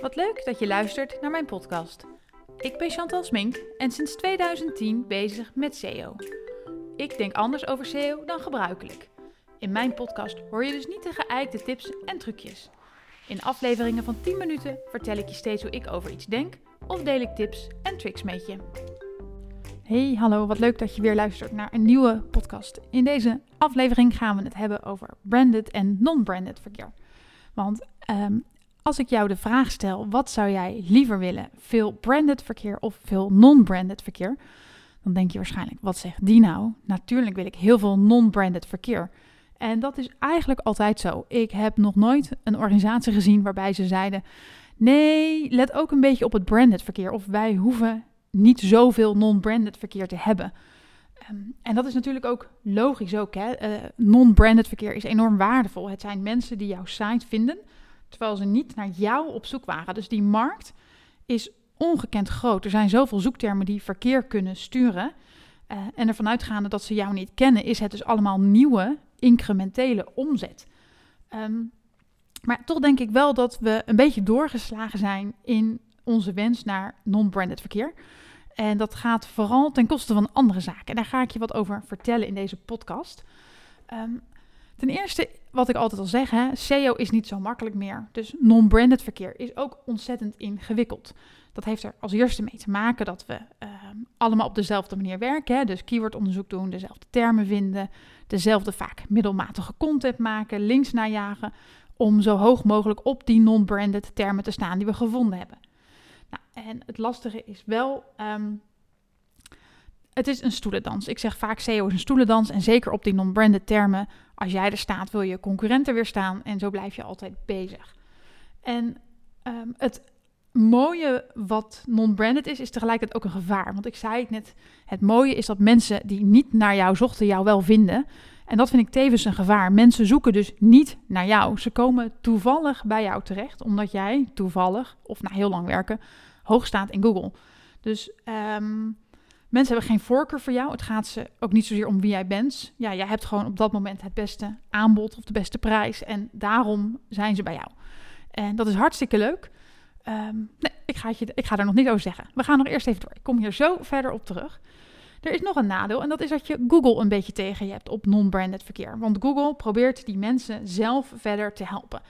Wat leuk dat je luistert naar mijn podcast. Ik ben Chantal Smink en sinds 2010 bezig met SEO. Ik denk anders over SEO dan gebruikelijk. In mijn podcast hoor je dus niet de geëikte tips en trucjes. In afleveringen van 10 minuten vertel ik je steeds hoe ik over iets denk of deel ik tips en tricks met je. Hey, hallo, wat leuk dat je weer luistert naar een nieuwe podcast. In deze aflevering gaan we het hebben over branded en non-branded verkeer. Want um, als ik jou de vraag stel, wat zou jij liever willen? Veel branded verkeer of veel non-branded verkeer? Dan denk je waarschijnlijk, wat zegt die nou? Natuurlijk wil ik heel veel non-branded verkeer. En dat is eigenlijk altijd zo. Ik heb nog nooit een organisatie gezien waarbij ze zeiden: nee, let ook een beetje op het branded verkeer. Of wij hoeven niet zoveel non-branded verkeer te hebben. Ehm, en dat is natuurlijk ook logisch ook. Uh, non-branded verkeer is enorm waardevol. Het zijn mensen die jouw site vinden terwijl ze niet naar jou op zoek waren. Dus die markt is ongekend groot. Er zijn zoveel zoektermen die verkeer kunnen sturen. Uh, en ervan uitgaande dat ze jou niet kennen, is het dus allemaal nieuwe incrementele omzet. Um, maar toch denk ik wel dat we een beetje doorgeslagen zijn in onze wens naar non-branded verkeer. En dat gaat vooral ten koste van andere zaken. En daar ga ik je wat over vertellen in deze podcast. Um, Ten eerste, wat ik altijd al zeg, hè, SEO is niet zo makkelijk meer. Dus non-branded verkeer is ook ontzettend ingewikkeld. Dat heeft er als eerste mee te maken dat we uh, allemaal op dezelfde manier werken. Hè? Dus keywordonderzoek doen, dezelfde termen vinden, dezelfde vaak middelmatige content maken, links najagen, om zo hoog mogelijk op die non-branded termen te staan die we gevonden hebben. Nou, en het lastige is wel um, het is een stoelendans. Ik zeg vaak SEO is een stoelendans. En zeker op die non-branded termen. Als jij er staat, wil je concurrenten weer staan. En zo blijf je altijd bezig. En um, het mooie wat non-branded is, is tegelijkertijd ook een gevaar. Want ik zei het net, het mooie is dat mensen die niet naar jou zochten, jou wel vinden. En dat vind ik tevens een gevaar. Mensen zoeken dus niet naar jou. Ze komen toevallig bij jou terecht, omdat jij toevallig, of na heel lang werken, hoog staat in Google. Dus um, Mensen hebben geen voorkeur voor jou. Het gaat ze ook niet zozeer om wie jij bent. Ja, jij hebt gewoon op dat moment het beste aanbod of de beste prijs. En daarom zijn ze bij jou. En dat is hartstikke leuk. Um, nee, ik ga, je, ik ga daar nog niet over zeggen. We gaan nog eerst even door. Ik kom hier zo verder op terug. Er is nog een nadeel en dat is dat je Google een beetje tegen je hebt op non-branded verkeer. Want Google probeert die mensen zelf verder te helpen.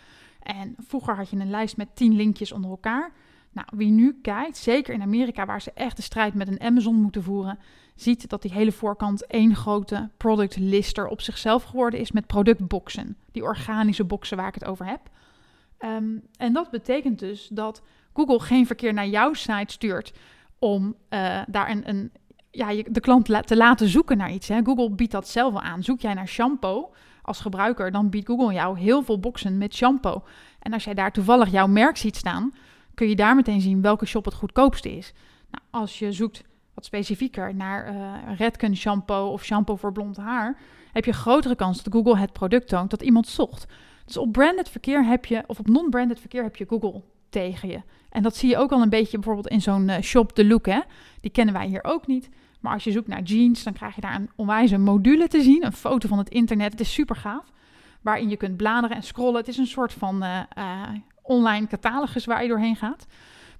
En vroeger had je een lijst met 10 linkjes onder elkaar. Nou, wie nu kijkt, zeker in Amerika, waar ze echt de strijd met een Amazon moeten voeren, ziet dat die hele voorkant één grote product lister op zichzelf geworden is met productboxen. Die organische boxen waar ik het over heb. Um, en dat betekent dus dat Google geen verkeer naar jouw site stuurt om uh, daar een, een, ja, de klant la te laten zoeken naar iets. Hè. Google biedt dat zelf al aan. Zoek jij naar shampoo als gebruiker, dan biedt Google jou heel veel boxen met shampoo. En als jij daar toevallig jouw merk ziet staan, kun je daar meteen zien welke shop het goedkoopste is. Nou, als je zoekt wat specifieker naar uh, Redken shampoo of shampoo voor blond haar, heb je grotere kans dat Google het product toont dat iemand zocht. Dus op branded verkeer heb je, of op non-branded verkeer heb je Google tegen je. En dat zie je ook al een beetje bijvoorbeeld in zo'n uh, shop de look, hè. Die kennen wij hier ook niet. Maar als je zoekt naar jeans, dan krijg je daar een onwijze module te zien, een foto van het internet. Het is super gaaf, waarin je kunt bladeren en scrollen. Het is een soort van uh, online catalogus waar je doorheen gaat.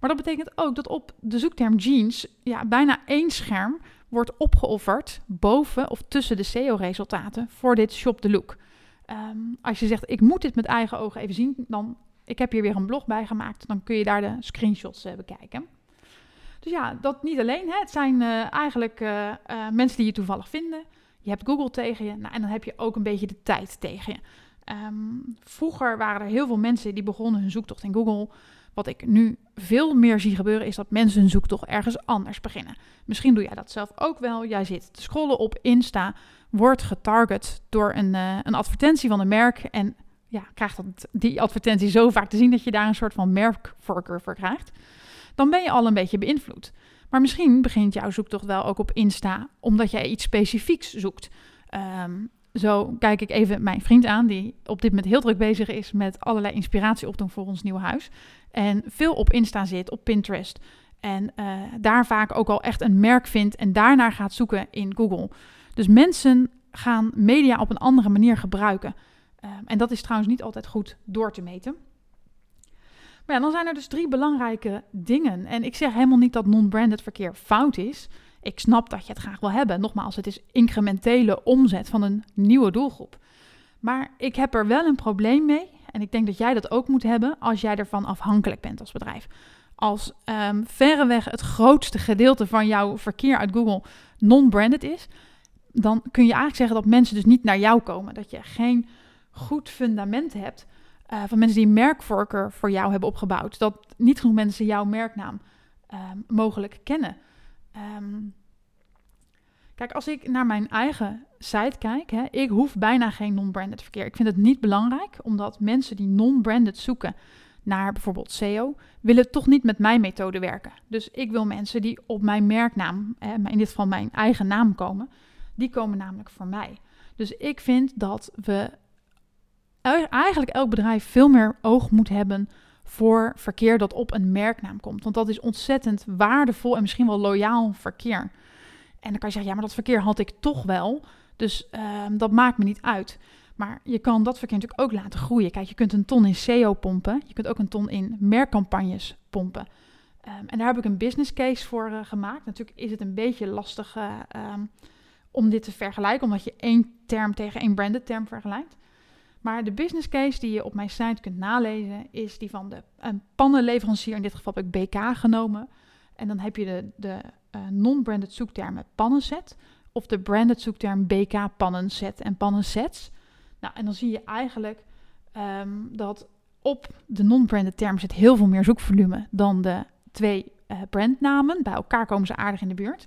Maar dat betekent ook dat op de zoekterm jeans ja, bijna één scherm wordt opgeofferd boven of tussen de SEO-resultaten voor dit shop the look. Um, als je zegt, ik moet dit met eigen ogen even zien, dan, ik heb hier weer een blog bij gemaakt, dan kun je daar de screenshots uh, bekijken. Dus ja, dat niet alleen. Hè. Het zijn uh, eigenlijk uh, mensen die je toevallig vinden. Je hebt Google tegen je. Nou, en dan heb je ook een beetje de tijd tegen je. Um, vroeger waren er heel veel mensen die begonnen hun zoektocht in Google. Wat ik nu veel meer zie gebeuren, is dat mensen hun zoektocht ergens anders beginnen. Misschien doe jij dat zelf ook wel. Jij zit te scrollen op Insta, wordt getarget door een, uh, een advertentie van een merk. En ja, krijgt die advertentie zo vaak te zien dat je daar een soort van merkvoorkeur voor krijgt. Dan ben je al een beetje beïnvloed. Maar misschien begint jouw zoektocht wel ook op Insta omdat jij iets specifieks zoekt. Um, zo kijk ik even mijn vriend aan, die op dit moment heel druk bezig is met allerlei inspiratie opdoen voor ons nieuwe huis. En veel op Insta zit, op Pinterest. En uh, daar vaak ook al echt een merk vindt en daarnaar gaat zoeken in Google. Dus mensen gaan media op een andere manier gebruiken. Uh, en dat is trouwens niet altijd goed door te meten. Maar dan zijn er dus drie belangrijke dingen. En ik zeg helemaal niet dat non-branded verkeer fout is. Ik snap dat je het graag wil hebben. Nogmaals, het is incrementele omzet van een nieuwe doelgroep. Maar ik heb er wel een probleem mee. En ik denk dat jij dat ook moet hebben als jij ervan afhankelijk bent als bedrijf. Als um, verreweg het grootste gedeelte van jouw verkeer uit Google non-branded is, dan kun je eigenlijk zeggen dat mensen dus niet naar jou komen. Dat je geen goed fundament hebt uh, van mensen die een voor jou hebben opgebouwd. Dat niet genoeg mensen jouw merknaam um, mogelijk kennen. Um, kijk, als ik naar mijn eigen site kijk, hè, ik hoef bijna geen non-branded verkeer. Ik vind het niet belangrijk, omdat mensen die non-branded zoeken naar bijvoorbeeld SEO, willen toch niet met mijn methode werken. Dus ik wil mensen die op mijn merknaam, hè, in dit geval mijn eigen naam komen, die komen namelijk voor mij. Dus ik vind dat we eigenlijk elk bedrijf veel meer oog moet hebben voor verkeer dat op een merknaam komt. Want dat is ontzettend waardevol en misschien wel loyaal verkeer. En dan kan je zeggen, ja, maar dat verkeer had ik toch wel. Dus ehm, dat maakt me niet uit. Maar je kan dat verkeer natuurlijk ook laten groeien. Kijk, je kunt een ton in SEO pompen. Je kunt ook een ton in merkcampagnes pompen. Ehm, en daar heb ik een business case voor uh, gemaakt. Natuurlijk is het een beetje lastig uh, um, om dit te vergelijken, omdat je één term tegen één branded term vergelijkt. Maar de business case die je op mijn site kunt nalezen, is die van de een pannenleverancier. In dit geval heb ik BK genomen. En dan heb je de, de uh, non-branded zoektermen pannenset. Of de branded zoekterm BK pannenset en pannensets. Nou, en dan zie je eigenlijk um, dat op de non-branded term zit heel veel meer zoekvolume dan de twee uh, brandnamen. Bij elkaar komen ze aardig in de buurt.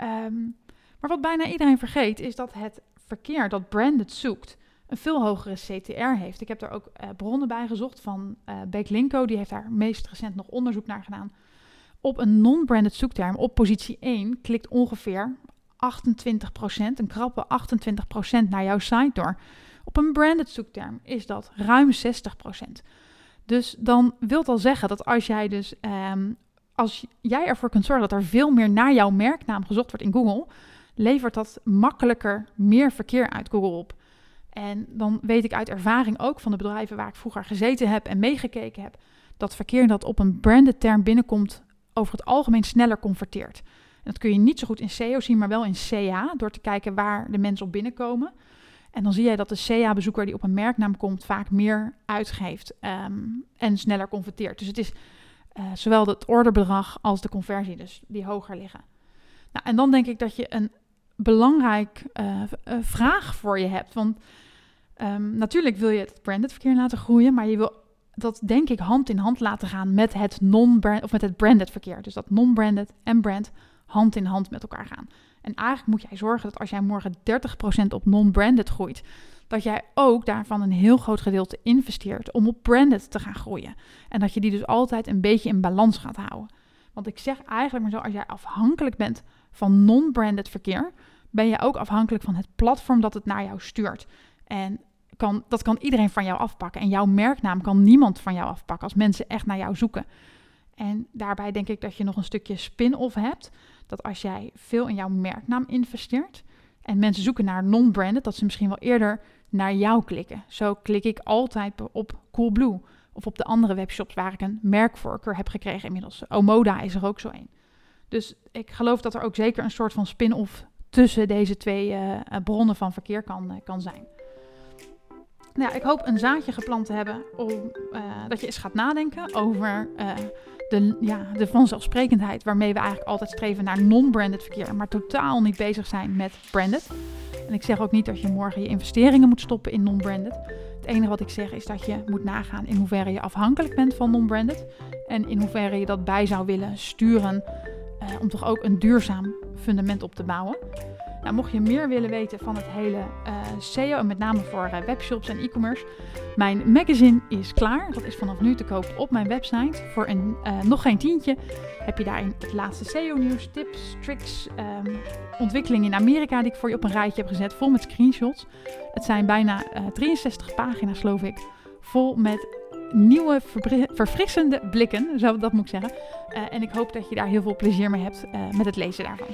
Um, maar wat bijna iedereen vergeet, is dat het verkeer dat branded zoekt een veel hogere CTR heeft. Ik heb daar ook uh, bronnen bij gezocht van uh, Beek Linko, die heeft daar meest recent nog onderzoek naar gedaan. Op een non-branded zoekterm, op positie 1, klikt ongeveer 28%, een krappe 28% naar jouw site door. Op een branded zoekterm is dat ruim 60%. Dus dan wil al zeggen dat als jij dus um, als jij ervoor kunt zorgen dat er veel meer naar jouw merknaam gezocht wordt in Google, levert dat makkelijker meer verkeer uit Google op. En dan weet ik uit ervaring ook van de bedrijven waar ik vroeger gezeten heb en meegekeken heb, dat verkeer dat op een branded term binnenkomt over het algemeen sneller converteert. En dat kun je niet zo goed in SEO zien, maar wel in CA, door te kijken waar de mensen op binnenkomen. En dan zie je dat de CA-bezoeker die op een merknaam komt vaak meer uitgeeft um, en sneller converteert. Dus het is uh, zowel het orderbedrag als de conversie dus die hoger liggen. Nou, en dan denk ik dat je een belangrijk uh, vraag voor je hebt. Want um, natuurlijk wil je het branded verkeer laten groeien, maar je wil dat denk ik hand in hand laten gaan met het non-brand of met het branded verkeer. Dus dat non-branded en brand hand in hand met elkaar gaan. En eigenlijk moet jij zorgen dat als jij morgen 30% op non-branded groeit, dat jij ook daarvan een heel groot gedeelte investeert om op branded te gaan groeien. En dat je die dus altijd een beetje in balans gaat houden. Want ik zeg eigenlijk maar zo, als jij afhankelijk bent van non-branded verkeer, ben je ook afhankelijk van het platform dat het naar jou stuurt. En kan, dat kan iedereen van jou afpakken. En jouw merknaam kan niemand van jou afpakken als mensen echt naar jou zoeken. En daarbij denk ik dat je nog een stukje spin-off hebt. Dat als jij veel in jouw merknaam investeert en mensen zoeken naar non-branded, dat ze misschien wel eerder naar jou klikken. Zo klik ik altijd op Coolblue of op de andere webshops waar ik een merkvoorkeur heb gekregen inmiddels. Omoda is er ook zo een. Dus ik geloof dat er ook zeker een soort van spin-off tussen deze twee uh, bronnen van verkeer kan, uh, kan zijn. Nou ik hoop een zaadje geplant te hebben om dat je eens gaat nadenken over de, ja, de vanzelfsprekendheid waarmee we eigenlijk altijd streven naar non-branded verkeer, maar totaal niet bezig zijn met branded. En ik zeg ook niet dat je morgen je investeringen moet stoppen in non-branded. Het enige wat ik zeg is dat je moet nagaan in hoeverre je afhankelijk bent van non-branded en in hoeverre je dat bij zou willen sturen om toch ook een duurzaam fundament op te bouwen. Nou, mocht je meer willen weten van het hele uh, SEO, en met name voor uh, webshops en e-commerce, mijn magazine is klaar. Dat is vanaf nu te koop op mijn website. Voor een, uh, nog geen tientje heb je daarin het laatste SEO-nieuws, tips, tricks, um, ontwikkelingen in Amerika die ik voor je op een rijtje heb gezet, vol met screenshots. Het zijn bijna 63 pagina's, geloof ik, vol met nieuwe, verfrissende blikken, zo dat moet ik zeggen. Uh, en ik hoop dat je daar heel veel plezier mee hebt uh, met het lezen daarvan.